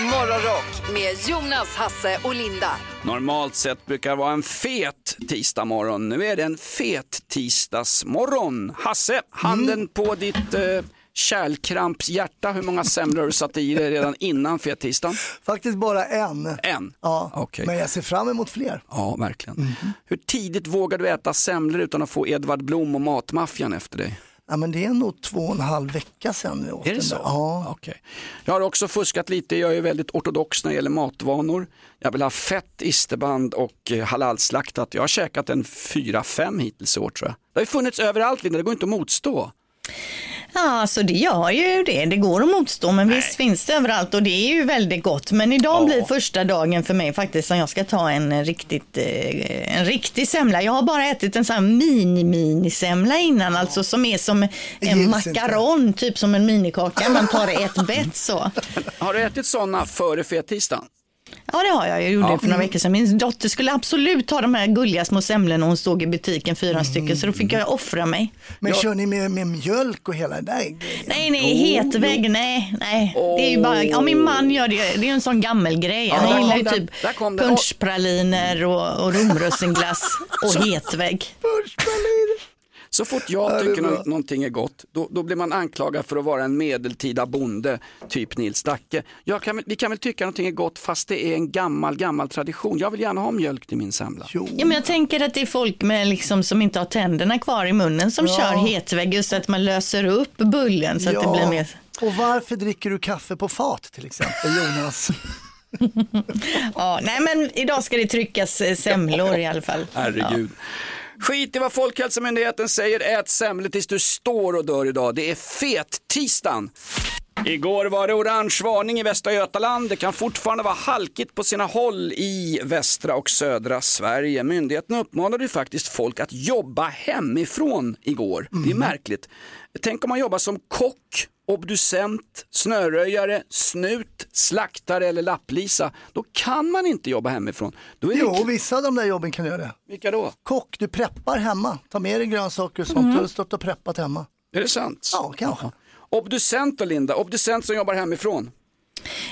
Morgonrock med Jonas, Hasse och Linda. Normalt sett brukar det vara en fet tisdagmorgon. Nu är det en fet tisdagsmorgon. Hasse, handen på ditt eh, kärlkramps hjärta. Hur många semlor har du satt i dig redan innan fettisdagen? Faktiskt bara en. En? Ja, Okej. men jag ser fram emot fler. Ja, verkligen. Hur tidigt vågar du äta semlor utan att få Edvard Blom och Matmaffian efter dig? Ja, men det är nog två och en halv vecka sedan. jag åt Är det så? där. Ja. Okej. Jag har också fuskat lite, jag är väldigt ortodox när det gäller matvanor. Jag vill ha fett isterband och eh, halalslaktat. Jag har käkat en fyra fem hittills i år tror jag. Det har ju funnits överallt Linda, det går inte att motstå. Ja, alltså det gör ju det. Det går att motstå, men visst finns det överallt och det är ju väldigt gott. Men idag Ja. blir första dagen för mig faktiskt som jag ska ta en eh, riktigt, eh, en riktig semla. Jag har bara ätit en sån här mini-mini-semla innan, alltså som är som en makaron, typ som en minikaka. Man tar ett bett så. Har du ätit sådana före fettisdagen? Ja, det har jag. Jag gjorde Ja. det för några veckor sedan. Min dotter skulle absolut ha de här gulliga små semlorna hon stod i butiken, fyra stycken, så då fick jag offra mig. Men Jag- kör ni med, med mjölk och hela det där grejen? Nej, nej, hetvägg, nej, nej. Det är ju bara, ja min man gör det, det är ju en sån gammelgrej. Ja, Han gillar ju typ punschpraliner och, och romrussinglass och hetvägg. Så fort jag är tycker nå- någonting är gott, då, då blir man anklagad för att vara en medeltida bonde, typ Nils Dacke. Jag kan, vi kan väl tycka någonting är gott fast det är en gammal, gammal tradition. Jag vill gärna ha mjölk till min semla. Ja, men jag tänker att det är folk med liksom, som inte har tänderna kvar i munnen som Ja. kör hetvägg, just att man löser upp bullen så att det blir mer... Och varför dricker du kaffe på fat till exempel Jonas? Ja, nej men idag ska det tryckas eh, semlor i alla fall. Herregud. Skit i vad Folkhälsomyndigheten säger, ät semlor tills du står och dör idag. Det är fet-tisdagen. Igår var det orange varning i Västra Götaland. Det kan fortfarande vara halkigt på sina håll i västra och södra Sverige. Myndigheten uppmanade ju faktiskt folk att jobba hemifrån igår. Det är märkligt. Tänk om man jobbar som kock, obducent, snöröjare, snut, slaktare eller lapplisa. Då kan man inte jobba hemifrån. Då är det... Jo, vissa av de där jobben kan göra det. Vilka då? Kock, du preppar hemma. Ta med dig grönsaker och sånt. Du har stått och preppat hemma. Är det sant? Ja, kanske. Obducent och Linda, obducent som jobbar hemifrån.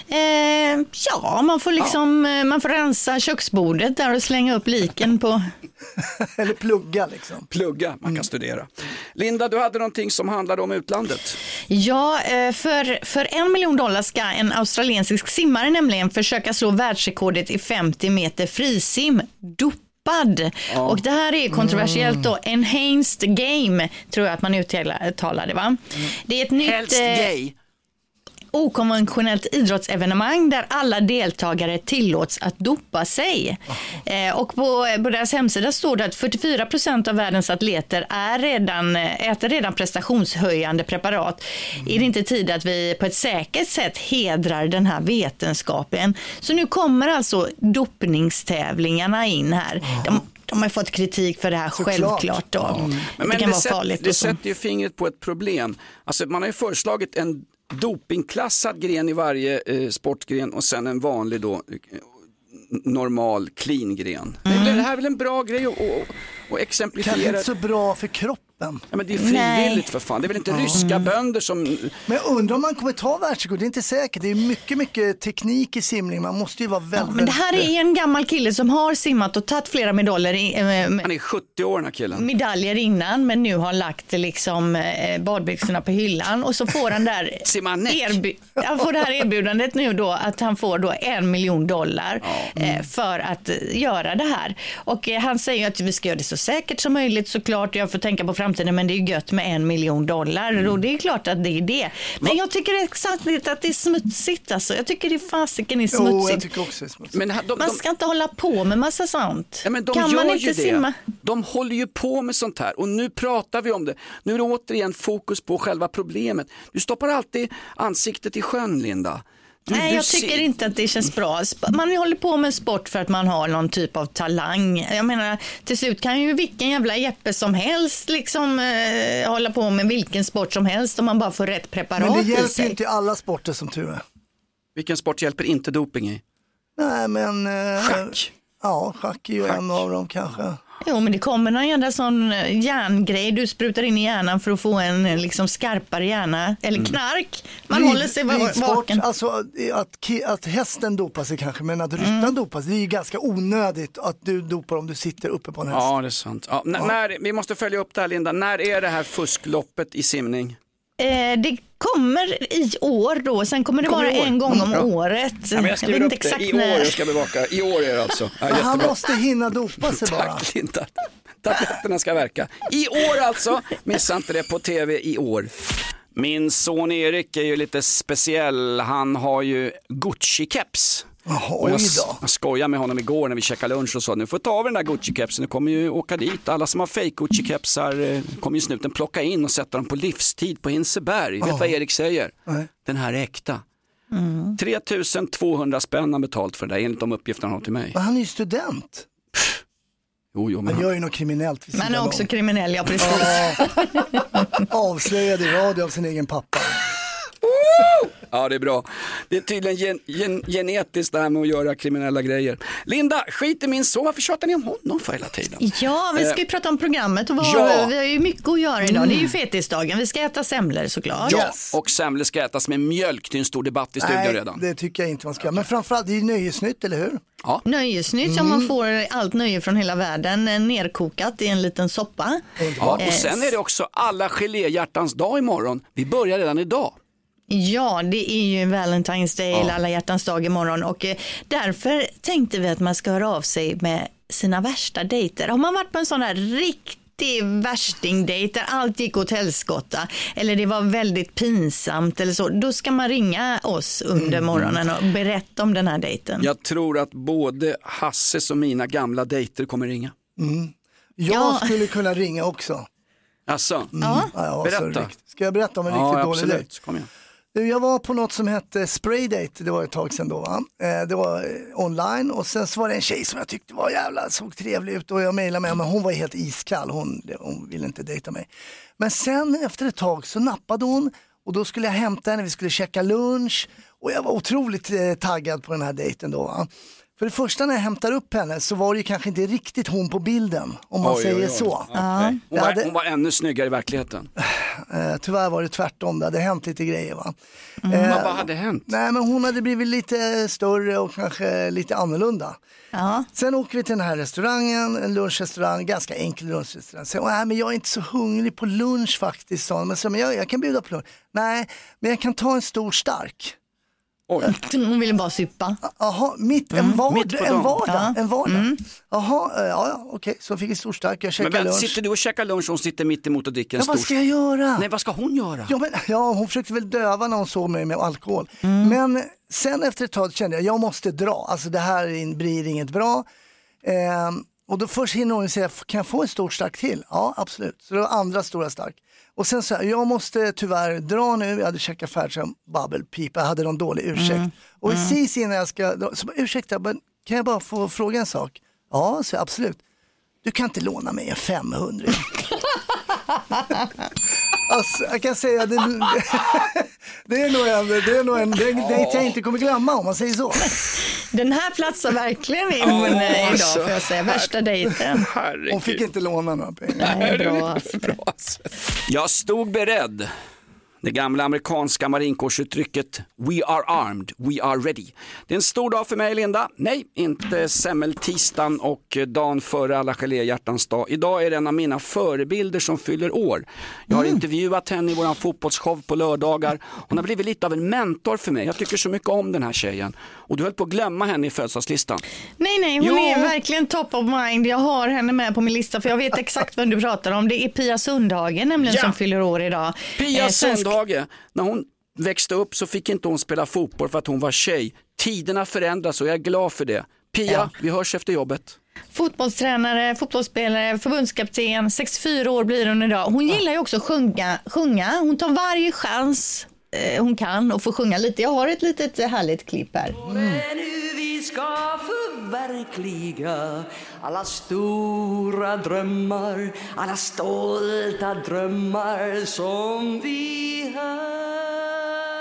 Eh, ja, man får liksom, eh, man får rensa köksbordet där och slänga upp liken på. Eller plugga liksom. Plugga, man kan studera. Linda, du hade någonting som handlade om utlandet. Ja, eh, för, för en miljon dollar ska en australiensisk simmare nämligen försöka slå världsrekordet i 50 meter frisim. Dopad. Och det här är kontroversiellt då. Enhanced game tror jag att man uttalar det va. Det är ett nytt... Helst eh, gay. Okonventionellt idrottsevenemang där alla deltagare tillåts att dopa sig. Eh, och på, på deras hemsida står det att 44 procent av världens atleter är redan, äter redan prestationshöjande preparat. Är det inte tid att vi på ett säkert sätt hedrar den här vetenskapen? Så nu kommer alltså dopningstävlingarna in här. De, de har fått kritik för det här Såklart. självklart. Då. Men, det kan vara sätt- farligt. det sätter ju fingret på ett problem. Alltså, man har ju föreslagit en dopingklassad gren i varje eh, sportgren och sen en vanlig då eh, normal clean gren. Väl- det här är väl en bra grej att att Kanske exemplifiera. inte så bra för kroppen. Ja, men det är frivilligt Nej. för fan. Det är väl inte ryska bönder som... Men jag undrar om man kommer ta världsrekord, det är inte säkert. Det är mycket, mycket teknik i simning. Man måste ju vara väldigt... Men det här är en gammal kille som har simmat och tagit flera medaljer, i- eh, Han är 70 år den här killen. medaljer innan men nu har lagt liksom, eh, badbyxorna på hyllan och så får han där erby- han får det här erbjudandet nu då att han får då en miljon dollar eh, för att göra det här. Och eh, han säger att vi ska göra det så säkert som möjligt såklart. Jag får tänka på framtiden men det är gött med en miljon dollar och det är klart att det är det. Men jag tycker samtidigt att det är smutsigt alltså. Jag tycker det fasiken är Jo, jag smutsigt. tycker också det är smutsigt. Men de, de, Man ska inte hålla på med massa sånt. Ja, men de kan gör man ju inte det. simma? De håller ju på med sånt här och nu pratar vi om det. Nu är det återigen fokus på själva problemet. Du stoppar alltid ansiktet i sjön, Linda. Du, Nej, du jag tycker ser- inte att det känns bra. Man håller på med sport för att man har någon typ av talang. Jag menar, till slut kan ju vilken jävla Jeppe som helst liksom eh, hålla på med vilken sport som helst om man bara får rätt preparat Men det hjälper sig. ju inte i alla sporter som tur är. Vilken sport hjälper inte doping i? Nej, men... Eh, Schack. Ja, schack är ju Schack. en av dem kanske. Jo, men det kommer någon jävla sån eh, järngrej du sprutar in i hjärnan för att få en eh, liksom skarpare hjärna. Eller Mm. knark. Man håller sig va- vaken. Alltså att, ki- att hästen dopar sig kanske, men att ryttaren Mm. dopar sig, det är ju ganska onödigt att du dopar om du sitter uppe på en häst. Ja, det är sant. Ja, n- När, vi måste följa upp det här Linda. När är det här fuskloppet i simning? Eh, det kommer i år då, sen kommer det Kommer vara en gång om Mm, bra. året. Ja, men jag skriver vet upp inte det. I exakt år när. jag ska bevaka. I år är det alltså. Ja, han måste hinna dopa sig bara. Tack Linda. Tabletterna ska verka. I år alltså. Missa inte det på tv i år. Min son Erik är ju lite speciell. Han har ju Gucci-keps. Jaha, Och jag, jag skojade med honom igår när vi käkade lunch och sa nu får du ta av den där Gucci-kepsen, du kommer ju åka dit. Alla som har fake Gucci-kepsar eh, kommer ju snuten plocka in och sätta dem på livstid på Hinseberg. Vet vad Erik säger? Nej. Den här är äkta. Mm. 3200 spänn har betalt för det där enligt de uppgifter han har till mig. Men han är ju student. Jo, jo, men Han gör ju något kriminellt är också om. kriminell, ja precis. Ja, avslöjad i radio av sin egen pappa. Ja, det är bra. Det är tydligen gen, gen, genetiskt det här med att göra kriminella grejer. Linda, skit i min son. Varför tjatar ni om honom för hela tiden? Ja, vi ska ju prata om programmet och vad, Ja. Mm. vi har ju mycket att göra idag. Det är ju fetisdagen, vi ska äta semlor såklart. Ja, Yes. och semlor ska ätas med mjölk. Det är en stor debatt i studion Nej, redan. det tycker jag inte man ska göra. Men framförallt, det är ju nöjesnytt, eller hur? Nöjesnytt som Mm. man får allt nöje från hela världen eh, nerkokat i en liten soppa. Ja, Eh, och sen är det också alla geléhjärtans dag imorgon. Vi börjar redan idag. Ja, det är ju Valentine's Day eller alla hjärtans dag imorgon och eh, därför tänkte vi att man ska höra av sig med sina värsta dejter. Har man varit på en sån här riktig värstingdejt där allt gick åt helskotta eller det var väldigt pinsamt eller så, då ska man ringa oss under morgonen och berätta om den här dejten. Jag tror att både Hasses och mina gamla dejter kommer ringa. Jag Ja. skulle kunna ringa också. Alltså, Ja. Ja, ja, Berätta. Ska jag berätta om en ja, riktigt dålig dejt? absolut. Kom igen. Du, Jag var på något som hette Spraydate, det var ett tag sedan då. Va? Eh, det var eh, online och sen så var det en tjej som jag tyckte var jävla, såg trevlig ut och jag mejlade med henne hon var helt iskall, hon, hon ville inte dejta mig. Men sen efter ett tag så nappade hon och då skulle jag hämta henne, vi skulle käka lunch och jag var otroligt eh, taggad på den här dejten då. Va? För det första när jag hämtar upp henne så var det ju kanske inte riktigt hon på bilden om man Oj, säger oj, oj. så. Okej. Hon, var, hade- hon var ännu snyggare i verkligheten. Eh, tyvärr var det tvärtom, det hade hänt lite grejer. Va? Eh, Vad, hade hänt? Nej men hon hade blivit lite större och kanske lite annorlunda. Ja. Sen åker vi till den här restaurangen, en lunchrestaurang, ganska enkel lunchrestaurang. Sen, nej men jag är inte så hungrig på lunch faktiskt, sa hon. Men, så, men jag, jag kan bjuda på lunch. Nej, men jag kan ta en stor stark. Oj. Hon ville bara suppa. Jaha, mitt, en, vard, mitt på en dagen. vardag. En vardag. Jaha, eh, ja, ja okej, så fick jag stor stark, jag Men käkade vänta, lunch. sitter du och käkar lunch och hon sitter mitt emot och dricker en Ja, vad stor... ska jag göra? Nej, vad ska hon göra? Ja, men, ja, hon försökte väl döva när hon såg mig med alkohol. Mm. Men sen efter ett tag kände jag, jag måste dra. Alltså det här är- blir inget bra. Ehm, och då först hinner hon säga, kan jag få en stor stark till? Ja, absolut. Så det var andra stora stark. Och sen så här, jag måste tyvärr dra nu, jag hade käkat färdigt som bubblepip, jag hade någon dålig ursäkt. Mm. Och precis innan jag ska dra, så bara, ursäkta, men kan jag bara få fråga en sak? Ja, så absolut. Du kan inte låna mig en 500. Alltså, jag kan säga det, det är nog en, det är nog en det dejt jag inte kommer glömma om man säger så. Den här platsar verkligen in oh, idag alltså. får jag säga. Värsta dejten. Herregud. Hon fick inte låna några pengar. Nej, bra. Bra, alltså. Jag stod beredd. Det gamla amerikanska marinkårsuttrycket We are armed, we are ready. Det är en stor dag för mig Linda. Nej, inte semmeltisdagen och dagen före alla geléhjärtans dag. Idag är det en av mina förebilder som fyller år. Jag har intervjuat henne i våran fotbollsshow på lördagar. Hon har blivit lite av en mentor för mig. Jag tycker så mycket om den här tjejen. Och du höll på att glömma henne i födelsedagslistan. Nej, nej, hon Jo. är verkligen top of mind. Jag har henne med på min lista för jag vet exakt vem du pratar om. Det är Pia Sundhagen nämligen Ja. som fyller år idag. Pia Eh, svensk- Sundhage, när hon växte upp så fick inte hon spela fotboll för att hon var tjej. Tiderna förändras och jag är glad för det. Pia, Ja. vi hörs efter jobbet. Fotbollstränare, fotbollsspelare, förbundskapten, 64 år blir hon idag. Hon gillar ju också att sjunga. sjunga. Hon tar varje chans Eh, hon kan och får sjunga lite. Jag har ett litet eh, härligt klipp här. Mm. vi ska förverkliga alla stora drömmar, alla stolta drömmar som vi har.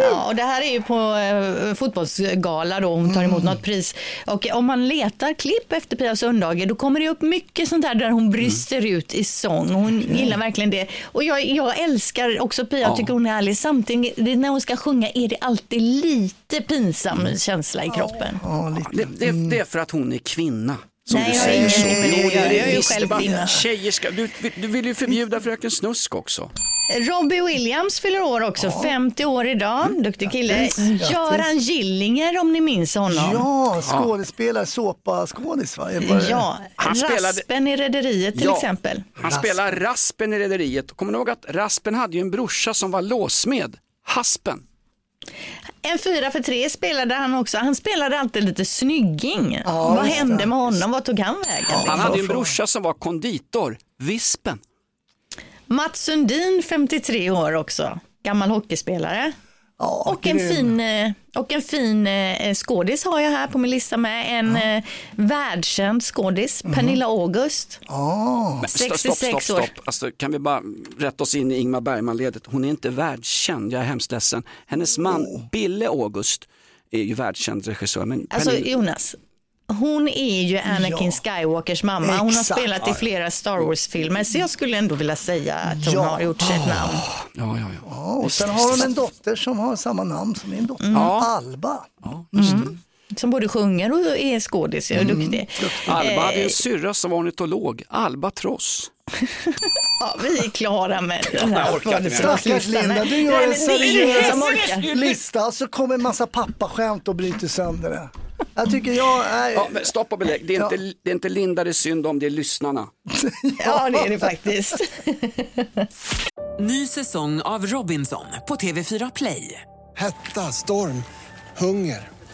Ja, och det här är ju på eh, fotbollsgala då, hon tar emot något pris. Och om man letar klipp efter Pia Sundhage då kommer det upp mycket sånt där där hon brister ut i sång. Hon gillar verkligen det. Och jag, jag älskar också Pia, jag tycker hon är härlig. Samtidigt, det, när hon ska sjunga är det alltid lite pinsam känsla i kroppen. Ja, lite. Det, det, det är för att hon är kvinna. Som Nej, du jag säger så. med det. Jag är ju visst, själv det bara- kvinna. Tjejer ska, du, du vill ju förbjuda Fröken Snusk också. Robbie Williams fyller år också, 50 år idag. Duktig kille. Grattis. Göran Gillinger om ni minns honom. Ja, skådespelare, såpa-skådis va? Ja, Han spelade- Raspen i Rederiet till Ja. exempel. Han spelar Raspen i Rederiet. Kommer ni ihåg att Raspen hade ju en brorsa som var låsmed? Haspen. En fyra för tre spelade han också. Han spelade alltid lite snygging. Ja, Vad hände med honom? Vad tog han vägen? Han hade ju en brorsa som var konditor, Vispen. Mats Sundin, 53 år också. Gammal hockeyspelare. Ja, Och en fin, eh, och en fin eh, skådis har jag här på min lista med. En eh, världskänd skådis, Mhm. Pernilla August. Ja, stopp, 66 stopp, stopp, år. stopp. Alltså, kan vi bara rätta oss in i Ingmar Bergman-ledet? Hon är inte världskänd, jag är hemskt ledsen. Hennes man Bille August är ju världskänd regissör. Men Alltså Pernilla- Jonas, hon är ju Anakin Skywalkers mamma. Hon har spelat i flera Star Wars-filmer så jag skulle ändå vilja säga att hon Ja. har gjort sig ett namn. ja, ja, ja. ja, och sen har hon en dotter som har samma namn som min dotter. Alba. Som både sjunger och är skådis och är duktig. Alba hade ju Eh, en syrra som var ornitolog, Alba Tross. Ja, vi är klara med den här. Stackars. Linda, du gör en seriös lista så kommer en massa pappaskämt och bryter sönder det. Jag tycker jag är... Ja, men stopp och belägg, det är, inte, det är inte Linda det är synd om, det är lyssnarna. Ja, det är det faktiskt. Ny säsong av Robinson på TV4 Play. Hetta, storm, hunger.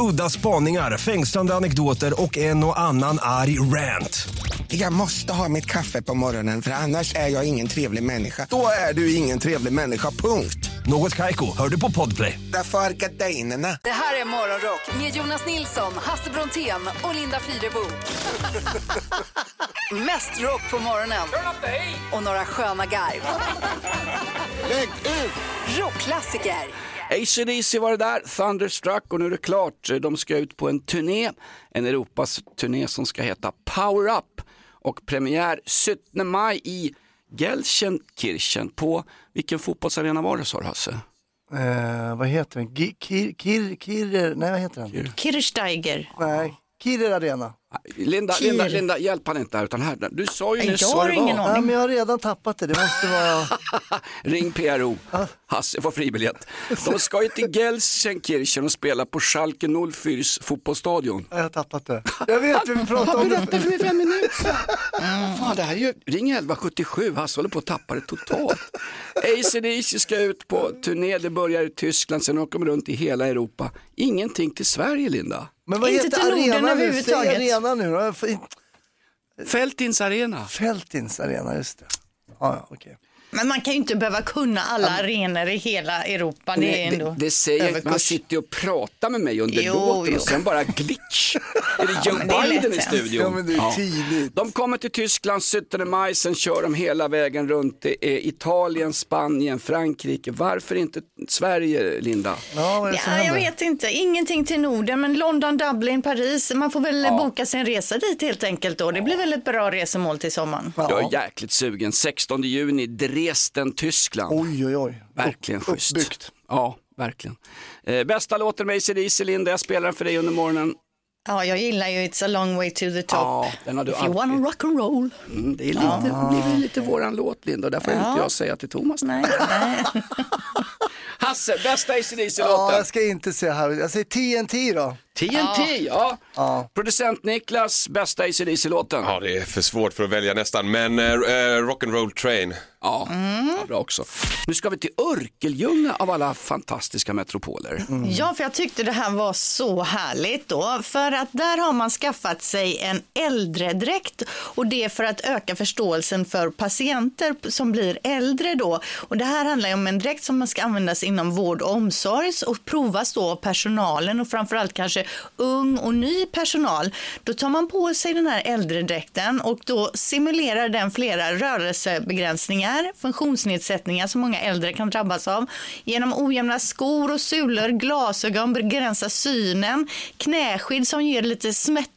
Udda spaningar, fängslande anekdoter och en och annan arg rant. Jag måste ha mitt kaffe på morgonen för annars är jag ingen trevlig människa. Då är du ingen trevlig människa, punkt. Något Kaiko, hör du på Podplay. Därför är gardinerna. Det här är Morgonrock med Jonas Nilsson, Hasse Brontén och Linda Fyrebo. Mest rock på morgonen och några sköna garv. Rockklassiker. AC/DC var det där, Thunderstruck och nu är det klart. De ska ut på en turné, en Europas turné som ska heta Power Up och premiär 17 maj i Gelsenkirchen på, vilken fotbollsarena var det sa du Hasse? Eh, vad heter den? Gi- Kir, kir, kir, nej vad heter den? Kirsteiger. Nej, Kirer Arena. Linda, Kir. Linda, Linda, hjälp han inte här utan här, du sa ju nyss jag vad har det ingen var. aning. Ja, men jag har redan tappat det, det måste vara... Ring PRO, Hasse får fribiljett. De ska ju till Gelsenkirchen och spela på Schalke 04 fotbollsstadion. Jag har tappat det. Jag vet, vi pratade om det. för mig fem minuter Fan, det här är ju, ring 1177, Hasse håller på att tappa det totalt. AC/DC ska ut på turné, det börjar i Tyskland, sen åker de runt i hela Europa. Ingenting till Sverige, Linda. Men vad Inte heter till Norden arena nu? Säg överhuvudtaget. arena nu då. Fältins arena. Fältins arena, just det. Ja, ja, okej. Men man kan ju inte behöva kunna alla arenor i hela Europa. Det är Nej, ändå det, det säger inte, man överkurs. sitter ju och pratar med mig under Jo, låten jo. och sen bara glitch. Är det Joe det är Biden i lätt hänt. studion? Ja, men det är tidigt. De kommer till Tyskland 17 maj, sen kör de hela vägen runt. Det är Italien, Spanien, Frankrike. Varför inte Sverige, Linda? Ja, är det Ja, jag vet inte. Ingenting till Norden, men London, Dublin, Paris. Man får väl boka sin resa dit helt enkelt då. Det blir väl ett bra resemål till sommaren. Jag är jäkligt sugen. 16 juni, Dresden, Tyskland. Oj, oj, oj. Verkligen Upp- schysst. Uppbyggt. Ja, verkligen. Eh, bästa låten med ACDC, Linda. Jag spelar den för dig under morgonen. Ja, jag gillar ju It's a long way to the top. Ja, den har du If you alltid. wanna rock and roll. Mm, det är lite, det blir lite våran låt, Linda. Där får Ja. inte jag säga till Thomas. Nej, nej. Hasse, bästa Ja, ACDC-låten? jag ska inte säga här. Jag säger TNT då. TNT, ja. Producent Niklas, bästa ACDC-låten. Ja, det är för svårt för att välja nästan, men uh, Rock'n'Roll Train. Ja, ja, bra också. Nu ska vi till Örkelljunga av alla fantastiska metropoler. Ja, för jag tyckte det här var så härligt då. För att där har man skaffat sig en äldredräkt och det är för att öka förståelsen för patienter som blir äldre då. Och det här handlar ju om en dräkt som man ska användas inom vård och omsorg och provas då av personalen och framförallt kanske ung och ny personal. Då tar man på sig den här äldredräkten och då simulerar den flera rörelsebegränsningar, funktionsnedsättningar som många äldre kan drabbas av. Genom ojämna skor och sulor, glasögon begränsar synen, knäskydd som ger lite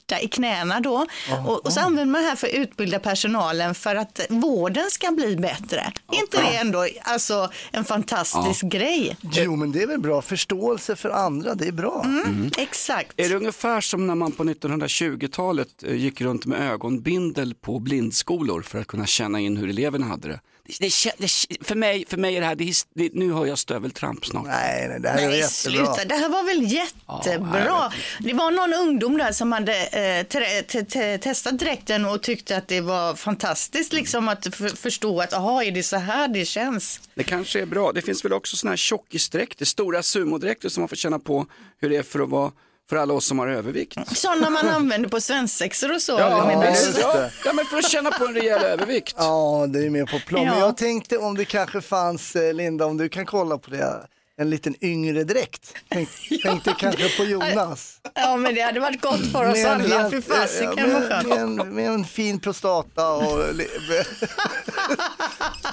smärta i knäna då. Och, och så använder man det här för att utbilda personalen för att vården ska bli bättre. Är inte det ändå alltså, en fantastisk grej? Jo, men det är väl bra. Förståelse för andra, det är bra. Mm, Exakt. Är det ungefär som när man på 1920-talet eh, gick runt med ögonbindel på blindskolor för att kunna känna in hur eleverna hade det? Det, det, för, mig, för mig är det här, det, är nu hör jag stöveltramp snart. Nej, nej, det här är Nej, jättebra. sluta. Det här var väl jättebra. det var någon ungdom där som hade eh, te- te- te- testat dräkten och tyckte att det var fantastiskt liksom att förstå att aha, är det så här det känns? Det kanske är bra. Det finns väl också sådana här tjockisdräkter, stora sumodräkter som man får känna på hur det är för att vara för alla oss som har övervikt. Sådana man använder på svensexor och så. Ja, buss. ja, ja, men för att känna på en rejäl övervikt. Ja, det är mer på plan. Men Ja. jag tänkte om det kanske fanns, eh, Linda, om du kan kolla på det, en liten yngre dräkt. Tänk, Tänkte kanske på Jonas. Ja, men det hade varit gott för oss Med en alla. helt- Fy fasiken med, vad med, skönt. med, en, med en fin prostata och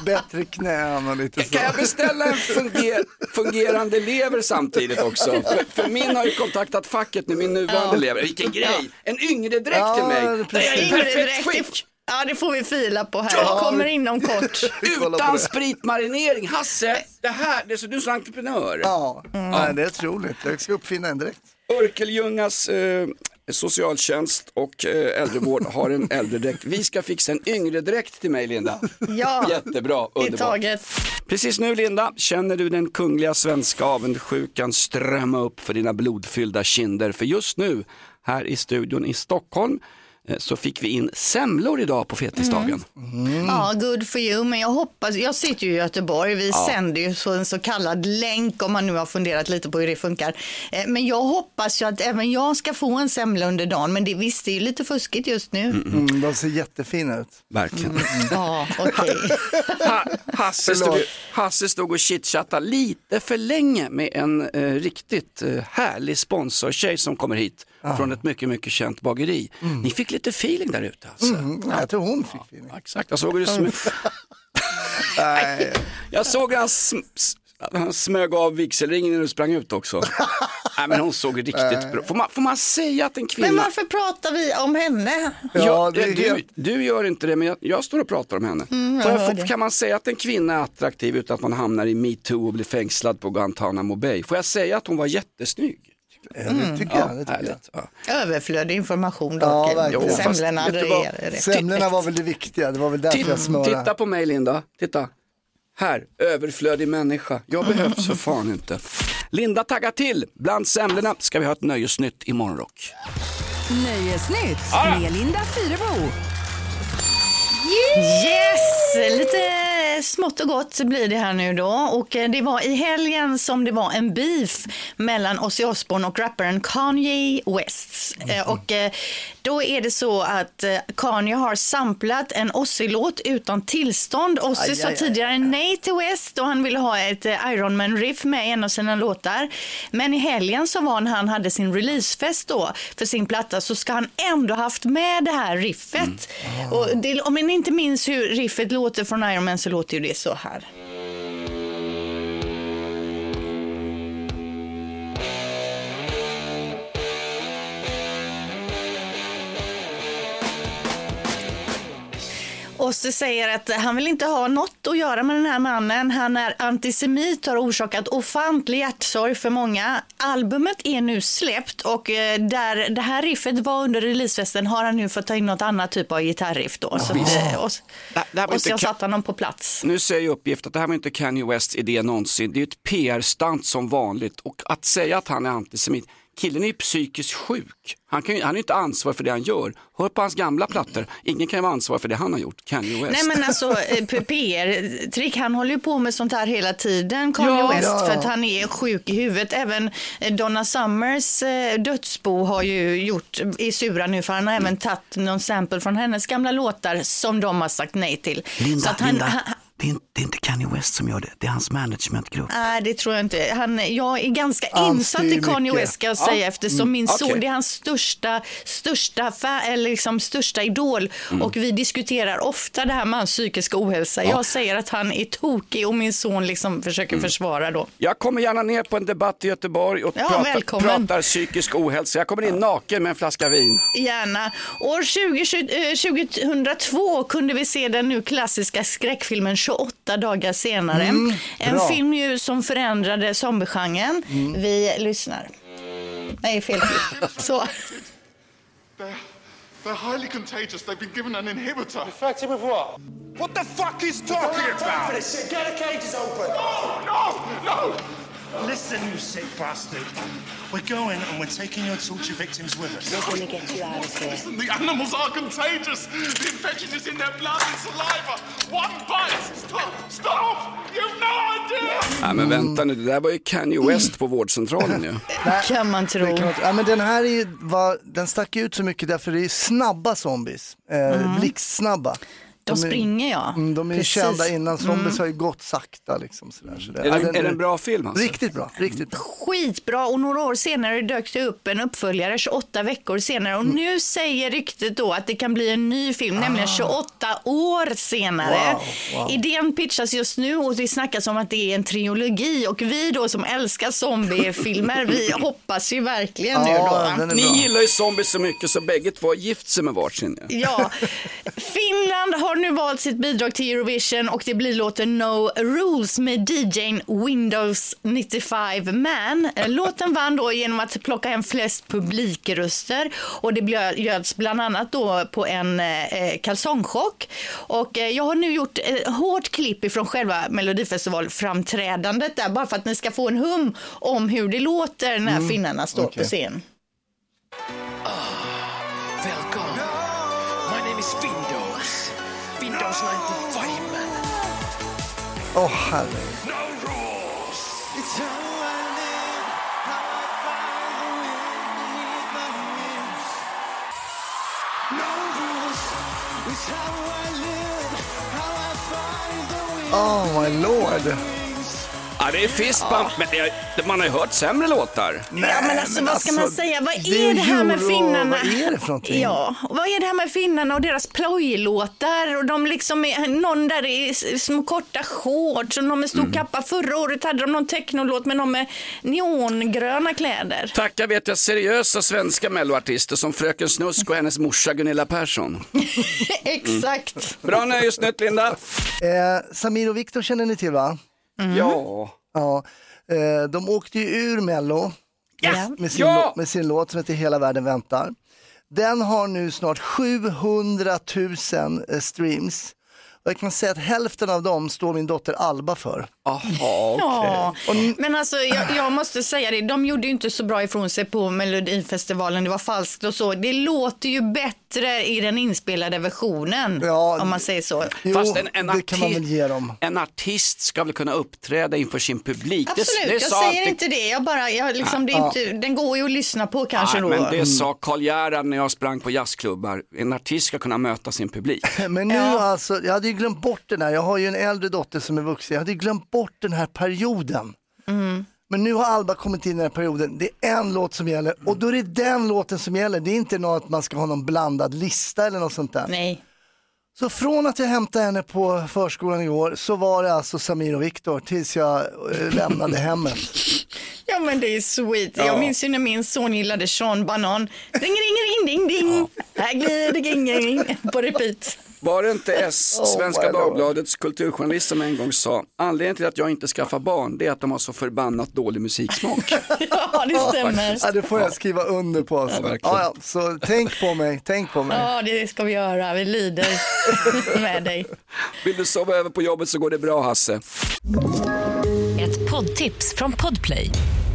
bättre knän och lite så. Kan jag beställa en funger, fungerande lever samtidigt också? För, för min har ju kontaktat facket nu, min nuvarande lever. Vilken grej! En yngre dräkt Ja, till mig. precis. Jag är perfekt dräkt, det skick. Ja, det får vi fila på här. Ja. Det kommer inom kort. Utan spritmarinering. Hasse, det här, det är så du är så entreprenör. Ja, Nej, det är otroligt. Jag ska uppfinna en dräkt. Örkelljungas eh, socialtjänst och eh, äldrevård har en äldredräkt. Vi ska fixa en yngre dräkt till mig Linda. Ja, Jättebra, underbart. taget. Precis nu Linda, känner du den kungliga svenska avundsjukan strömma upp för dina blodfyllda kinder? För just nu, här i studion i Stockholm, så fick vi in semlor idag på fetisdagen. Ja, good for you. Men jag hoppas, jag sitter ju i Göteborg, vi sänder ju så en så kallad länk om man nu har funderat lite på hur det funkar. Eh, Men jag hoppas ju att även jag ska få en semla under dagen, men det visst det är ju lite fuskigt just nu. Mm, de ser jättefina ut. Verkligen. Ja, okej. Ha, Hasse, stod, Hasse stod och chitchattade lite för länge med en eh, riktigt eh, härlig sponsortjej som kommer hit från ett mycket, mycket känt bageri. Ni fick lite feeling där ute alltså. Mm, jag tror hon fick feeling. Exakt, jag såg hur du sm- Nej, jag såg hur han, sm- han smög av vigselringen när du sprang ut också. Nej men hon såg riktigt bra. Får man, får man säga att en kvinna... Men varför pratar vi om henne? Ja, det är du, helt- du gör inte det men jag, jag står och pratar om henne. Får jag, det. kan man säga att en kvinna är attraktiv utan att man hamnar i metoo och blir fängslad på Guantanamo Bay? Får jag säga att hon var jättesnygg? Ja, det tycker jag. Det tycker jag. Ja. Överflödig information Ja, dock. Jo, fast Semlorna är det. Semlorna var väl det viktiga, det var väl därför jag Titta, smörade. titta på mig Linda, titta. Här, överflödig människa. Jag behövs för fan inte. Linda taggar till. Bland semlorna ska vi ha ett nöjesnytt i morgonrock. Nöjesnytt med Linda Fyrebo. Yes! Lite smått och gott blir det här nu då. Och eh, det var i helgen som det var en beef mellan Ozzy Osbourne och rapparen Kanye West. Eh, Och eh, då är det så att Kanye har samplat en Ozzy-låt utan tillstånd. Ozzy sa tidigare nej till West och han ville ha ett Iron Man-riff med i en av sina låtar. Men i helgen så var när han hade sin releasefest då för sin platta så ska han ändå haft med det här riffet. Och det, om man inte minns hur riffet låter från Iron Man så låter ju det så här. Ozzy säger att han vill inte ha något att göra med den här mannen. Han är antisemit och har orsakat ofantlig hjärtsorg för många. Albumet är nu släppt och eh, där det här riffet var under releasefesten har han nu fått ta in något annat typ av gitarriff då. Så eh, Det- det här var Ozzy inte har ka- satt honom på plats. Nu säger jag uppgift att det här var inte Kanye Wests idé någonsin. Det är ett PR-stunt som vanligt och att säga att han är antisemit. Killen är ju psykiskt sjuk. Han, kan ju, han är inte ansvarig för det han gör. Hör på hans gamla plattor. Ingen kan ju vara ansvarig för det han har gjort. Kanye West. Nej men alltså eh, PR-trick, han håller ju på med sånt här hela tiden, Kanye Ja, West, ja. för att han är sjuk i huvudet. Även eh, Donna Summers eh, dödsbo har ju gjort, är sura nu för han har även tagit någon sample från hennes gamla låtar som de har sagt nej till. Så att han, han, det, är inte, det är inte Kanye West som gör det. Det är hans managementgrupp. Nej, det tror jag inte. Han, jag är ganska Han insatt i Kanye mycket. West ska jag Ja. säga eftersom min son, okej. det är hans största, största, eller liksom största idol och vi diskuterar ofta det här med hans psykiska ohälsa. Jag säger att han är tokig och min son liksom försöker försvara då. Jag kommer gärna ner på en debatt i Göteborg och Ja, pratar, pratar psykisk ohälsa. Jag kommer in naken med en flaska vin. Gärna. År 20, eh, 2002 kunde vi se den nu klassiska skräckfilmen 28 dagar senare. en bra. film ju som förändrade zombiegenren. Vi lyssnar. Nej, fel klipp. Så. They're, they're highly contagious. They've been given an inhibitor. Infected with what? What the fuck is talking about? Get the cages open. No, no, no. Listen, you sick bastard. We're going and we're taking your torture victims with us. We're going to get you out of here. Listen, the animals are contagious. The infection is in their blood and saliva. One bite. Stop, stop. You've no idea. Nej men vänta nu, det där var ju Kanye West på vårdcentralen ju. Kan man tro. Det kan man ja, men den här är ju, var, den stack ut så mycket därför det är snabba zombies. Eh, Blixtsnabba. De är- springer ja. Mm, de är Precis. kända innan, zombies har ju gått sakta liksom. Sådär, sådär. Är, Ja, det, är det en bra film alltså? Riktigt bra, riktigt bra. Skitbra och några år senare dök det upp en uppföljare 28 veckor senare och Mm. nu säger ryktet då att det kan bli en ny film, nämligen 28 år senare. Ah. Wow, wow. Idén pitchas just nu och det snackas om att det är en trilogi och vi då som älskar zombiefilmer, vi hoppas ju verkligen nu då. Den Ni gillar ju zombies så mycket så bägge två har gift sig med varsin. Ja, Finland har nu valt sitt bidrag till Eurovision och det blir låten No Rules med DJn Windows 95 Man. Eh, Låten vann då genom att plocka hem flest publikröster och det bjöds bland annat då på en eh, kalsongchock. Och eh, jag har nu gjort ett hårt klipp ifrån själva Melodifestivalframträdandet där bara för att ni ska få en hum om hur det låter när finnarna står okej. på scen. Welcome. The wind. Oh my lord. Ja, det är fistbump, men det, man har ju hört sämre låtar. Ja, men alltså, vad ska man säga? Vad det är det här med finnarna? vad är det för någonting? Ja, vad är det här med finnarna och deras plojlåtar? Och de liksom är, någon där i små korta shorts och någon med stor Mm. kappa. Förra året hade de någon technolåt med någon med neongröna kläder. Tackar vet jag seriösa svenska melloartister som Fröken Snusk och hennes morsa Gunilla Persson. Exakt. Bra nöjesnytt Linda. Eh, Samir och Viktor känner ni till va? Ja. Ja. Eh, de åkte ju ur Mello Ja. med, sin Ja! med sin låt som heter Hela världen väntar. Den har nu snart 700 000 eh, streams. Och jag kan säga att hälften av dem står min dotter Alba för. Jaha, okej. Ja, men alltså jag, jag måste säga det, de gjorde ju inte så bra ifrån sig på Melodifestivalen, det var falskt och så. Det låter ju bättre i den inspelade versionen, Ja, om man säger så. Jo, Fast en, en, det kan man väl ge dem. en artist ska väl kunna uppträda inför sin publik. Absolut, det, det jag säger alltid- inte det. Jag bara, jag liksom, det är inte, den går ju att lyssna på kanske Nej, då. men det sa Karl Gerhard när jag sprang på jazzklubbar. En artist ska kunna möta sin publik. Men nu Ja. alltså, jag hade ju glömt bort den här. Jag har ju en äldre dotter som är vuxen. Jag hade ju glömt bort den här perioden. Men nu har Alba kommit in i den här perioden. Det är en låt som gäller och då är det den låten som gäller. Det är inte något att man ska ha någon blandad lista eller något sånt där. Nej. Så från att jag hämtade henne på förskolan igår så var det alltså Samir och Viktor tills jag eh, lämnade hemmet. Ja men det är sweet. Ja. Jag minns ju när min son gillade Sean Banan. Ring, ring, ring, ding, ding. Här glider ging, ging på repeat. Var det inte S, Oh Svenska lord. Dagbladets kulturjournalist som en gång sa anledningen till att jag inte skaffar barn det är att de har så förbannat dålig musiksmak. Ja, det stämmer. Ja, det får jag skriva under på. Alltså. Ja, ja, så tänk på mig, tänk på mig. Ja, det ska vi göra. Vi lider med dig. Vill du sova över på jobbet så går det bra Hasse. Ett poddtips från Podplay.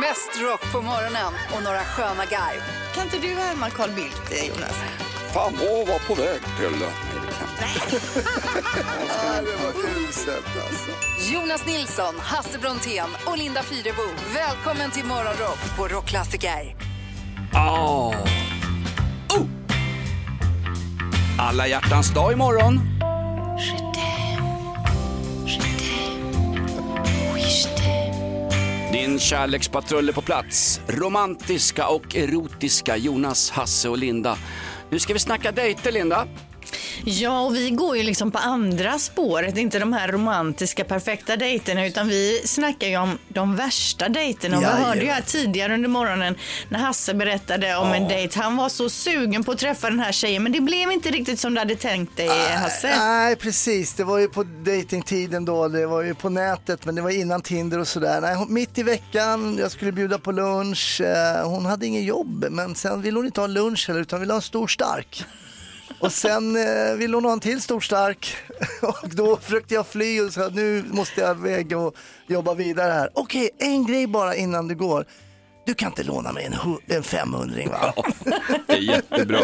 Mest rock på morgonen och några sköna garv. Kan inte du härma Carl Bildt, eh, Jonas? Fan, åh, var på väg till... det var uselt alltså. Jonas Nilsson, Hasse Brontén och Linda Fyrebo. Välkommen till Morgonrock på Rockklassiker. Oh. Oh. Alla hjärtans dag imorgon. En kärlekspatrull är på plats. Romantiska och erotiska Jonas, Hasse och Linda. Nu ska vi snacka dejter, Linda. Ja, och vi går ju liksom på andra spåret, inte de här romantiska perfekta dejterna, utan vi snackar ju om de värsta dejterna. Och vi hörde ju här tidigare under morgonen när Hasse berättade om en dejt. Han var så sugen på att träffa den här tjejen, men det blev inte riktigt som du hade tänkt dig, Hasse. Nej, precis. Det var ju på datingtiden då. Det var ju på nätet, men det var innan Tinder och sådär. Nej, mitt i veckan, jag skulle bjuda på lunch. Eh, Hon hade ingen jobb, men sen ville hon inte ha lunch heller, utan ville ha en stor stark. Och sen eh, ville hon ha en till stor stark. Och då försökte jag fly och sa nu måste jag iväg och jobba vidare här. Okej, en grej bara innan du går. Du kan inte låna mig en, hu- en 500 va? Det är jättebra.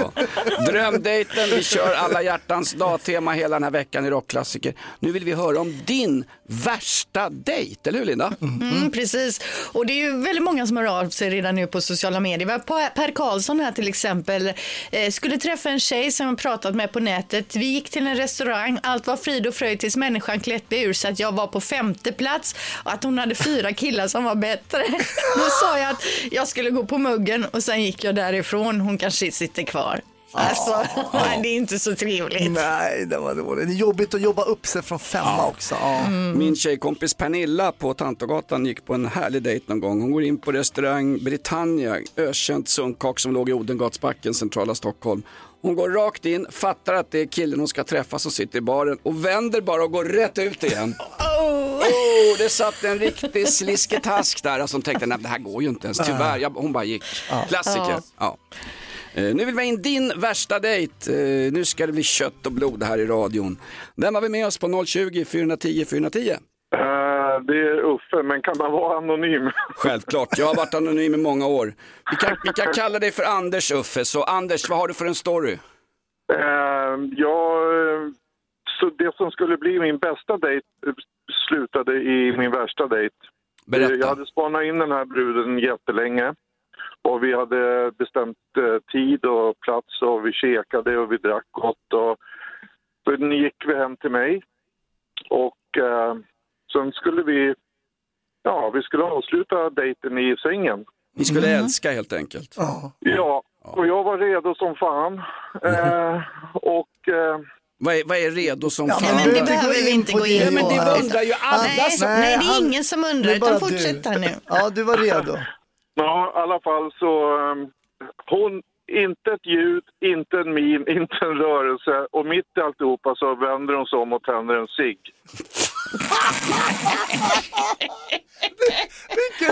Drömdejten, vi kör alla hjärtans dag-tema hela den här veckan i Rockklassiker. Nu vill vi höra om din värsta dejt, eller hur Linda? Mm, mm, precis. Och det är ju väldigt många som hör av sig redan nu på sociala medier. Per- Karlsson här till exempel. Eh, skulle träffa en tjej som jag pratat med på nätet. Vi gick till en restaurang. Allt var frid och fröjd tills människan klätt ur så att jag var på femte plats och att hon hade fyra killar som var bättre. Då sa jag att jag skulle gå på muggen och sen gick jag därifrån. Hon kanske sitter kvar. Alltså, nej, det är inte så trevligt. Nej, det var dåligt. Det är jobbigt att jobba upp sig från femma också. Ja. Mm. Min tjejkompis Pernilla på Tantogatan gick på en härlig dejt någon gång. Hon går in på restaurang Britannia, ökänt sunkak som låg i Odengatsbacken, centrala Stockholm. Hon går rakt in, fattar att det är killen hon ska träffa som sitter i baren och vänder bara och går rätt ut igen. Oh, det satt en riktig slisketask där som tänkte, nej det här går ju inte ens, tyvärr. Jag, hon bara gick. Klassiker. Ja. Eh, Nu vill vi ha in din värsta dejt. Eh, Nu ska det bli kött och blod här i radion. Vem har vi med oss på 020 410 410? Eh, det är Uffe, men kan man vara anonym? Självklart, jag har varit anonym i många år. Vi kan, vi kan kalla dig för Anders Uffe, så Anders, vad har du för en story? Eh, så det som skulle bli min bästa dejt slutade i min värsta dejt. Berätta. Jag hade spanat in den här bruden jättelänge. Och vi hade bestämt eh, tid och plats och vi käkade och vi drack gott. Och, så gick vi hem till mig. Och eh, sen skulle vi, ja, vi skulle avsluta dejten i sängen. Ni skulle älska helt enkelt. Ja, och jag var redo som fan. Eh, och... Eh, Vad är, vad är redo som Ja, fan? men det behöver vi inte gå in Ja, på. men det undrar ju alla Nej, som... nej, det är ingen som undrar, utan du. fortsätt här nu. Ja, du var redo. Ja, i alla fall så... ehm, hon, inte ett ljud, inte en min, inte en rörelse. Och mitt i alltihopa så vänder hon sig om och tänder en cigg.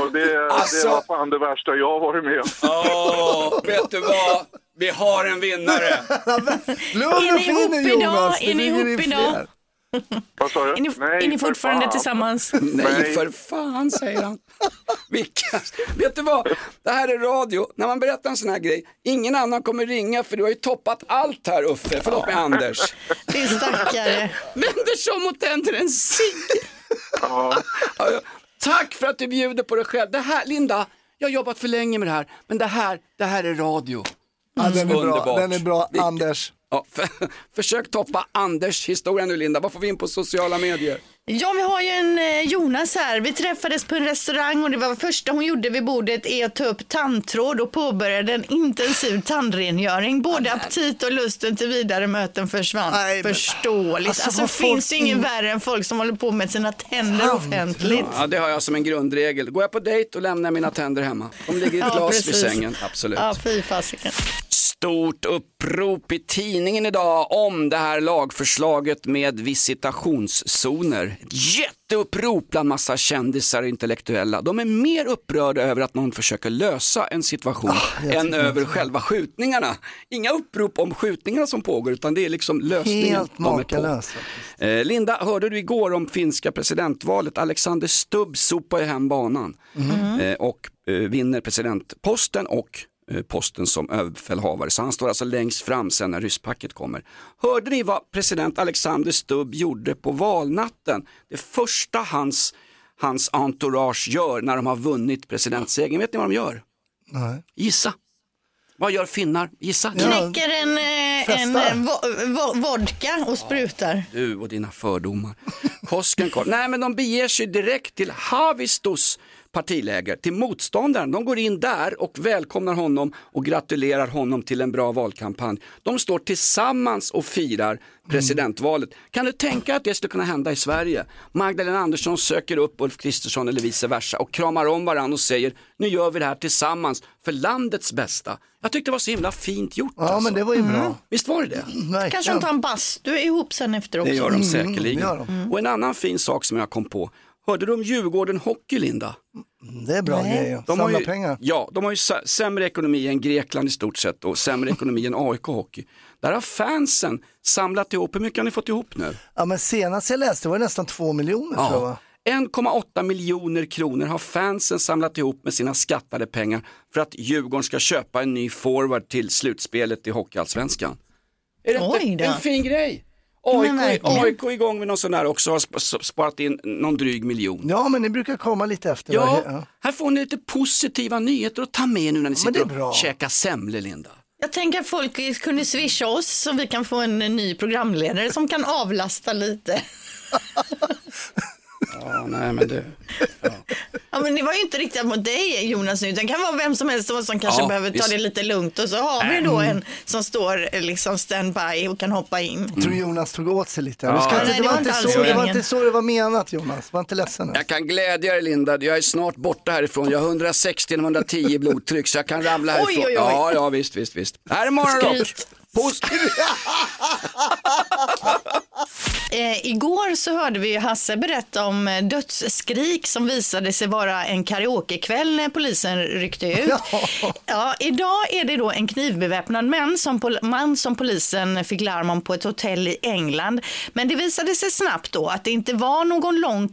och det, Alltså- det var fan det värsta jag har varit med om. Åh, vet du vad? Vi har en vinnare. Lugn och fin? Jonas. Är ni ihop idag? Vad sa du? Är ni, är ni fortfarande fan. tillsammans? Nej, för fan, säger han. Vilka... Vet du vad? Det här är radio. När man berättar en sån här grej, ingen annan kommer ringa för du har ju toppat allt här Uffe. Förlåt mig Anders. Din stackare. Vänder sig om och tänder en cigg. Ja. Tack för att du bjuder på dig själv. Det här, Linda, jag har jobbat för länge med det här, men det här, det här är radio. Ja, den är bra. Underbart. Den är bra, Anders. Ja, för, försök toppa Anders historia nu Linda, vad får vi in på sociala medier? Ja, vi har ju en eh, Jonas här. Vi träffades på en restaurang och det var första hon gjorde vid bordet är att ta upp tandtråd och påbörjade en intensiv tandrengöring. Både aptit och lusten till vidare möten försvann. Nej, Förståeligt. Alltså, Alltså, vad finns det ingen in- värre än folk som håller på med sina tänder offentligt. Ja, det har jag som en grundregel. Går jag på dejt och lämnar mina tänder hemma. De ligger i ett Ja, glas vid precis. sängen, absolut. Ja, fy fasiken. Stort upprop i tidningen idag om det här lagförslaget med visitationszoner. Ett jätteupprop bland massa kändisar och intellektuella. De är mer upprörda över att någon försöker lösa en situation jag än över inte. själva skjutningarna. Inga upprop om skjutningarna som pågår utan det är liksom lösningen. Helt makalöst. Eh, Linda, hörde du igår om finska presidentvalet? Alexander Stubb sopar ju hem banan Mhm. eh, och eh, vinner presidentposten och posten som överbefälhavare. Så han står alltså längst fram sen när rysspacket kommer. Hörde ni vad president Alexander Stubb gjorde på valnatten? Det första hans, hans entourage gör när de har vunnit presidentsegern, vet ni vad de gör? Nej. Gissa. Vad gör finnar? Gissa. Knäcker en, eh, en eh, vo- vo- vodka och sprutar. Du och dina fördomar. Koskenkorv. Nej men de beger sig direkt till Havistos partiläger, till motståndaren. De går in där och välkomnar honom och gratulerar honom till en bra valkampanj. De står tillsammans och firar presidentvalet. Kan du tänka att det skulle kunna hända i Sverige? Magdalena Andersson söker upp Ulf Kristersson eller vice versa och kramar om varandra och säger nu gör vi det här tillsammans för landets bästa. Jag tyckte det var så himla fint gjort. Ja, alltså. men det var ju bra. Visst var det det? Kanske de tar en bastu ihop sen efter också. Det gör de säkerligen. det gör de. Och en annan fin sak som jag kom på. Hörde du om Djurgården Hockey, Linda? Det är bra Nej. grejer. De har Samla ju, pengar. Ja, de har ju sä- sämre ekonomi än Grekland i stort sett och sämre ekonomi än AIK Hockey. Där har fansen samlat ihop, hur mycket har ni fått ihop nu? Ja, men senast jag läste var det nästan två miljoner tror jag. va? 1,8 miljoner kronor har fansen samlat ihop med sina skattade pengar för att Djurgården ska köpa en ny forward till slutspelet i Hockeyallsvenskan. Är det Oj inte en fin grej? AIK, är igång med någon sån där också, har sp- sparat in någon dryg miljon. Ja, men ni brukar komma lite efter. Ja, här får ni lite positiva nyheter att ta med nu när ni men det sitter är bra. och käkar semlor, Linda. Jag tänker att folk kunde swisha oss så vi kan få en ny programledare som kan avlasta lite. Ja, nej men det... Ja, men det var ju inte riktigt mot dig Jonas nu, utan det kan vara vem som helst som kanske Ja, behöver visst. ta det lite lugnt och så har vi då en som står liksom standby och kan hoppa in. Jag tror Jonas tog åt sig lite. Ja. Du ska inte, Nej, det, var inte så, det var meningen. inte så det var menat Jonas. Var inte ledsen nu. Jag kan glädja dig Linda, jag är snart borta härifrån. Jag har 160 110 i blodtryck så jag kan ramla Oj, härifrån. oj, oj. Ja, ja visst, visst, visst. Här är Morgonrock. Skryt. Eh, igår så hörde vi Hasse berätta om eh, dödsskrik som visade sig vara en karaokekväll när polisen ryckte ut. Ja. idag är det då en knivbeväpnad man som, pol- man som polisen fick larm om på ett hotell i England. Men det visade sig snabbt då att det inte var någon lång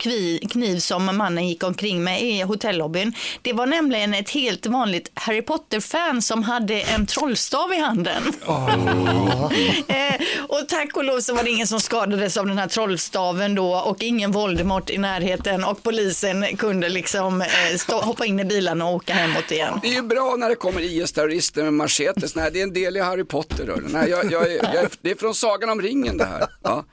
kniv som mannen gick omkring med i hotellobbyn. Det var nämligen ett helt vanligt Harry Potter-fan som hade en trollstav i handen. Eh, och tack och lov så var det ingen som skadades av den här trollstaven då och ingen Voldemort i närheten och polisen kunde liksom eh, stå, hoppa in i bilarna och åka hemåt igen. Det är ju bra när det kommer IS-terrorister med machetes. Nej, det är en del i Harry Potter. Nej, jag, jag, jag, det är från Sagan om ringen det här. Ja.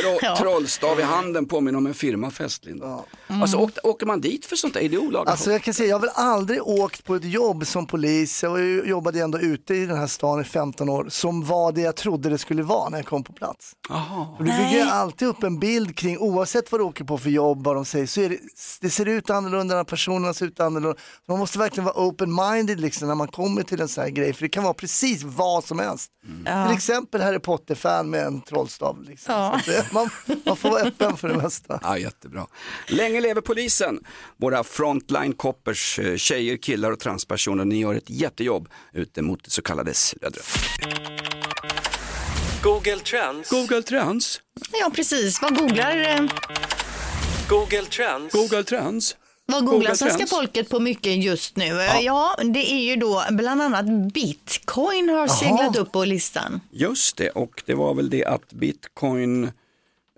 Tro, Ja. Trollstav i handen påminner om en firmafest, Linda. Alltså, åk, åker man dit för sånt där? Är det olaga? Alltså jag kan säga, jag har väl aldrig åkt på ett jobb som polis, jag jobbade ändå ute i den här stan i 15 år, som var det jag trodde det skulle vara när jag kom på plats. Aha. Du bygger alltid upp en bild kring, oavsett vad du åker på för jobb, vad de säger, så är det, det ser ut annorlunda när personerna ser ut annorlunda. Man måste verkligen vara open-minded liksom, när man kommer till en sån här grej, för det kan vara precis vad som helst. Ja. Till exempel Harry Potter-fan med en trollstav. Liksom. Ja. Det, man, man får vara öppen för det mesta. Ja, jättebra. Länge lever polisen. Våra frontline coppers, eh, tjejer, killar och transpersoner, ni gör ett jättejobb ute mot det så kallade slödret. Google Trends. Google Trends. Ja, precis. Vad googlar, eh, Google Trends. Google Trends. Vad googlar svenska folket på mycket just nu? Ja. ja, det är ju då bland annat bitcoin har seglat upp på listan. Just det, och det var väl det att bitcoin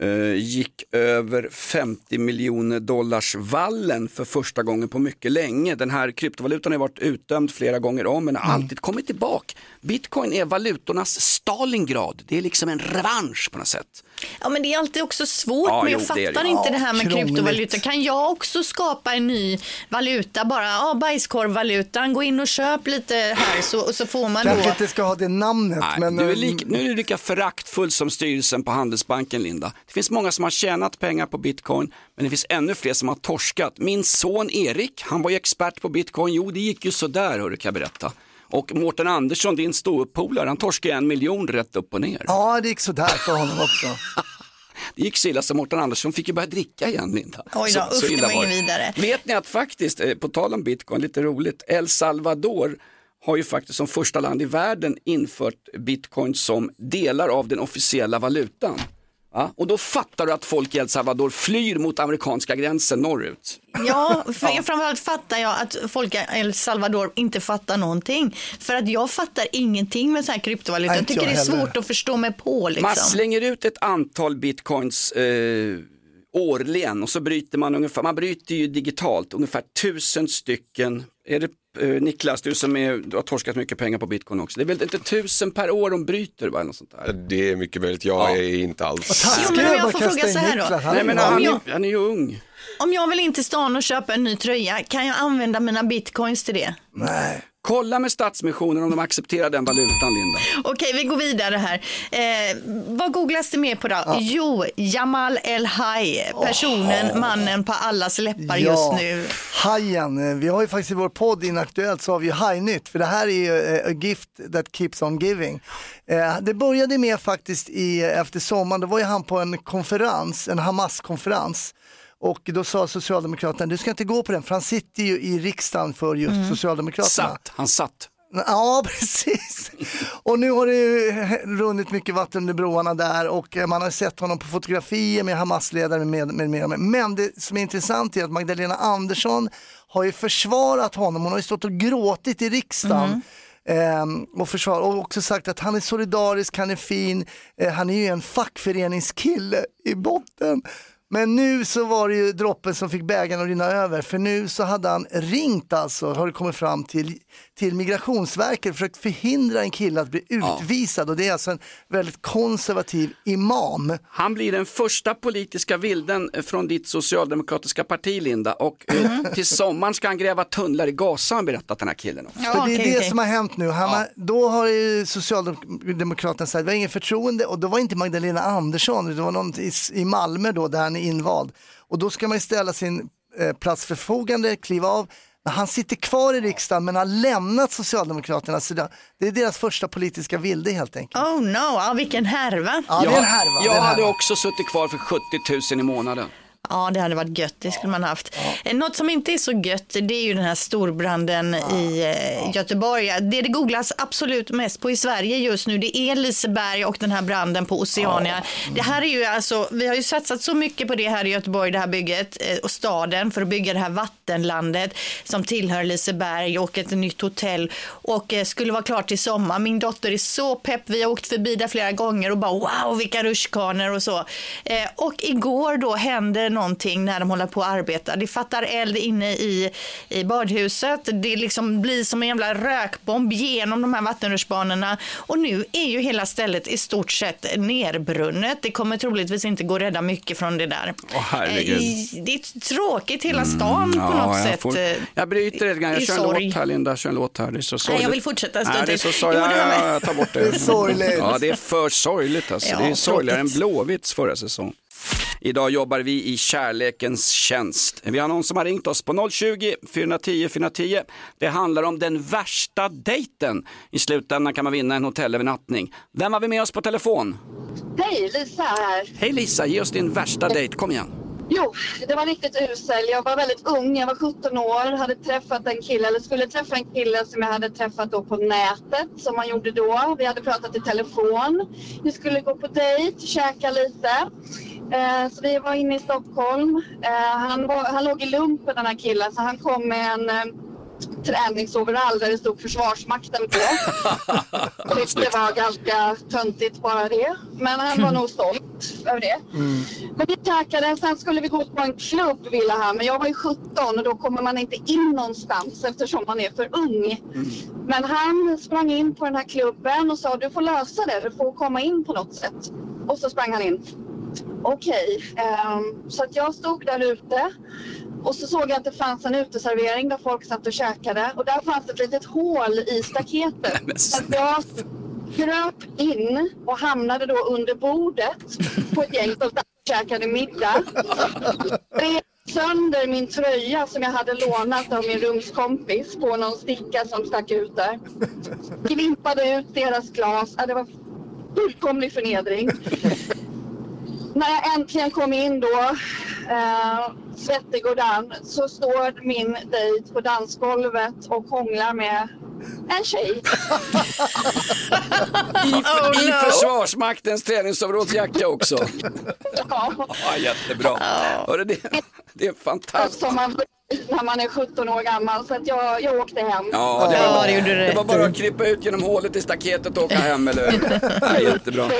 eh, gick över 50 miljoner dollars vallen för första gången på mycket länge. Den här kryptovalutan har varit utdömd flera gånger om men har alltid kommit tillbaka. Bitcoin är valutornas Stalingrad. Det är liksom en revansch på något sätt. Ja, men det är alltid också svårt, Ja, men jag jo, det det fattar ju. inte Ja, det här med krångligt. kryptovaluta. Kan jag också skapa en ny valuta, bara ja, bajskorvvalutan, gå in och köp lite här så, och så får man Kanske då... inte ska ha det namnet. Nej, men, du är eh, lik, nu är du lika föraktfull som styrelsen på Handelsbanken, Linda. Det finns många som har tjänat pengar på bitcoin, men det finns ännu fler som har torskat. Min son Erik, han var ju expert på bitcoin. Jo, det gick ju sådär, hörru, kan jag berätta. Och Mårten Andersson, din ståuppolare, han torskade en miljon rätt upp och ner. Ja, det gick sådär för honom också. Det gick så illa så Mårten Andersson fick ju börja dricka igen, Linda. Oj så, då, usch, så illa var vidare. Vet ni att faktiskt, eh, på tal om bitcoin, lite roligt, El Salvador har ju faktiskt som första land i världen infört bitcoin som delar av den officiella valutan. Ja, och då fattar du att folk i El Salvador flyr mot amerikanska gränsen norrut. Ja, för framförallt fattar jag att folk i El Salvador inte fattar någonting. För att jag fattar ingenting med så här kryptovaluta. Nej, Jag tycker jag det är heller. svårt att förstå mig på. Man Liksom. slänger ut ett antal bitcoins eh, årligen och så bryter man ungefär, man bryter ju digitalt ungefär tusen stycken, är det eh, Niklas, du som är, du har torskat mycket pengar på bitcoin också, det är väl inte tusen per år de bryter va? Något sånt där. Det är mycket möjligt, jag är inte alls... Jo, men om jag får fråga så här då. Nej men Om han, jag- är, han är ju ung. Om jag vill in till stan och köpa en ny tröja, kan jag använda mina bitcoins till det? Nej. Kolla med Stadsmissionen om de accepterar den valutan Linda. Okej, vi går vidare här. Eh, vad googlas det mer på då? Jo, Jamal El-Haj, personen, mannen på allas läppar just nu. Hajen. Vi har ju faktiskt i vår podd Inaktuellt så har vi ju Hajnytt för det här är ju eh, a gift that keeps on giving. Eh, Det började med faktiskt i, efter sommaren, då var ju han på en konferens, en Hamas-konferens. Och då sa Socialdemokraterna, du ska inte gå på den för han sitter ju i riksdagen för just Mm. Socialdemokraterna. Satt, han satt. Ja, precis. Och nu har det ju runnit mycket vatten under broarna där och eh, man har sett honom på fotografier med Hamas-ledare med, med, med, med. Men det som är intressant är att Magdalena Andersson har ju försvarat honom. Hon har ju stått och gråtit i riksdagen. Ehm, och, försvar, och också sagt att han är solidarisk, han är fin, eh, han är ju en fackföreningskille i botten. Men nu så var det ju droppen som fick bägaren att rinna över för nu så hade han ringt alltså, har det kommit fram till, till Migrationsverket försökt förhindra en kille att bli utvisad och det är alltså en väldigt konservativ imam. Han blir den första politiska vilden från ditt socialdemokratiska parti Linda och Mm. eh, till sommaren ska han gräva tunnlar i Gaza har han berättat den här killen också. För det är det som har hänt nu. Han har, då har ju Socialdemokraterna sagt att vi har ingen förtroende och då var inte Magdalena Andersson, det var någon i, i Malmö då där han är invald. Och då ska man ju ställa sin eh, plats förfogande, kliva av. Han sitter kvar i riksdagen men har lämnat Socialdemokraterna. Så det, är deras första politiska vilde helt enkelt. Oh no, ja, vilken härva. Ja, det är en härva. det är Jag hade också suttit kvar för 70 000 i månaden. Ja, det hade varit gött. Det skulle man haft. Eh, Något som inte är så gött, det är ju den här storbranden i eh, Göteborg. Det det googlas absolut mest på i Sverige just nu, det är Liseberg och den här branden på Oceania. Det här är ju alltså, vi har ju satsat så mycket på det här i Göteborg, det här bygget eh, och staden för att bygga det här vattenlandet som tillhör Liseberg och ett nytt hotell och eh, skulle vara klart till sommar. Min dotter är så pepp. Vi har åkt förbi där flera gånger och bara wow vilka rutschkanor och så. Och igår då händer någonting när de håller på att arbeta. Det fattar eld inne i, i badhuset. Det liksom blir som en jävla rökbomb genom de här vattenrutschbanorna. Och nu är ju hela stället i stort sett nerbrunnet. Det kommer troligtvis inte gå att rädda mycket från det där. Åh, herregud. Eh, Det är tråkigt hela stan på Ja, något jag sätt. får- eh, Jag bryter lite grann. Jag kör en låt här Linda, jag kör en låt här. Det är så sorgligt. jag vill fortsätta en stund Nej, det är så sorgligt. Jo, Ja, det var ja, med. jag tar bort det. Det är sorgligt. Ja, det är för sorgligt alltså. Ja, det är sorgligare än. Blåvitts förra säsong. Idag jobbar vi i kärlekens tjänst. Vi har någon som har ringt oss på 020 410 410. Det handlar om den värsta dejten. I slutändan kan man vinna en hotellövernattning. Vem har vi med oss på telefon? Hej, Lisa här. Hej Lisa, ge oss din värsta dejt. Kom igen. Jo, det var riktigt usel. Jag var väldigt ung, jag var 17 år, hade träffat en kille, eller skulle träffa en kille som jag hade träffat då på nätet, som man gjorde då. Vi hade pratat i telefon. Vi skulle gå på dejt, käka lite. Eh, så vi var inne i Stockholm. Eh, han, var, han låg i lumpen den här killen, så han kom med en eh, träningsoverall där det stod Försvarsmakten på. Tyckte det var ganska töntigt bara det. Men han var nog stolt över det. Men vi tackade, sen skulle vi gå på en klubb ville han, men jag var ju 17 och då kommer man inte in någonstans eftersom man är för ung. Men han sprang in på den här klubben och sa du får lösa det, du får komma in på något sätt. Och så sprang han in. Okej, ehm, så att jag stod där ute och så såg jag att det fanns en uteservering där folk satt och käkade och där fanns ett litet hål i staketet. Så att jag kröp in och hamnade då under bordet på ett gäng som käkade middag. Rev sönder min tröja som jag hade lånat av min rumskompis på någon sticka som stack ut där. Glimpade ut deras glas. Ja, det var fullkomlig förnedring. När jag äntligen kom in då, eh, svettig och dan, så står min dejt på dansgolvet och hånglar med en tjej. I, Oh, i no. Försvarsmaktens träningsområdesjacka också. Ja. Ja, jättebra. Hörru, det, det är fantastiskt. Som man när man är 17 år gammal. Så att jag, jag åkte hem. Ja, det var, det var bara att klippa ut genom hålet i staketet och åka hem, eller hur? ja, Jättebra.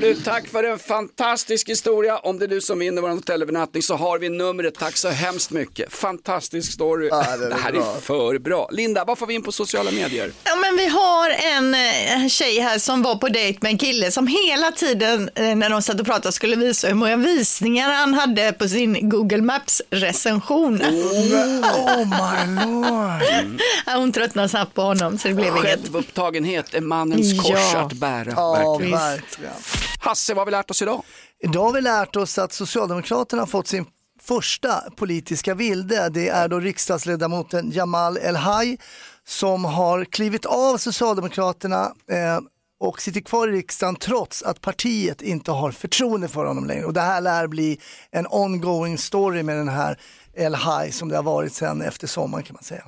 Du, tack för en fantastisk historia. Om det är du som vinner vår hotellövernattning så har vi numret. Tack så hemskt mycket. Fantastisk story. Ja, det det här bra. är för bra. Linda, vad får vi in på sociala medier? Ja, men vi har en eh, tjej här som var på dejt med en kille som hela tiden eh, när de satt och pratade skulle visa hur många visningar han hade på sin Google Maps recension. Oh my lord. Hon tröttnade snabbt på honom så det blev inget. Självupptagenhet är mannens kors Ja. att bära. Ja, verkligen. verkligen. Hasse, vad har vi lärt oss idag? Idag har vi lärt oss att Socialdemokraterna har fått sin första politiska vilde. Det är då riksdagsledamoten Jamal El-Haj som har klivit av Socialdemokraterna eh, och sitter kvar i riksdagen trots att partiet inte har förtroende för honom längre. Och det här lär bli en ongoing story med den här El-Haj som det har varit sedan efter sommaren kan man säga.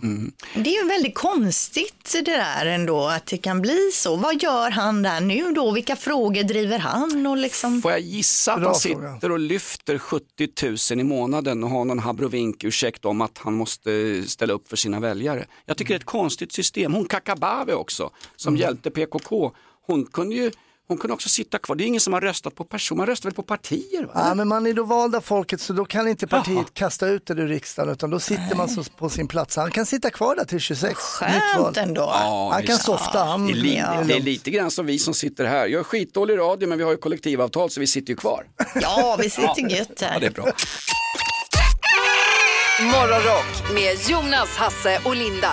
Det är ju väldigt konstigt det där ändå att det kan bli så. Vad gör han där nu då? Vilka frågor driver han? Och liksom... Får jag gissa att han sitter och lyfter 70 000 i månaden och har någon habrovink-ursäkt om att han måste ställa upp för sina väljare. Jag tycker det är ett konstigt system. Hon Kakabaveh också, som Mm. hjälpte PKK, hon kunde ju hon kunde också sitta kvar. Det är ingen som har röstat på person, man röstar väl på partier? Va? Ja, men man är då vald av folket så då kan inte partiet kasta ut det ur riksdagen utan då sitter man så på sin plats. Han kan sitta kvar där till 26. Skönt ändå. Ja, Han kan visst. softa. Han, Det är, li- Ja. det är lite grann som vi som sitter här. Jag är skitdålig radio men vi har ju kollektivavtal så vi sitter ju kvar. Ja, vi sitter gött Ja, här. det är bra. Morgonrock med Jonas, Hasse och Linda.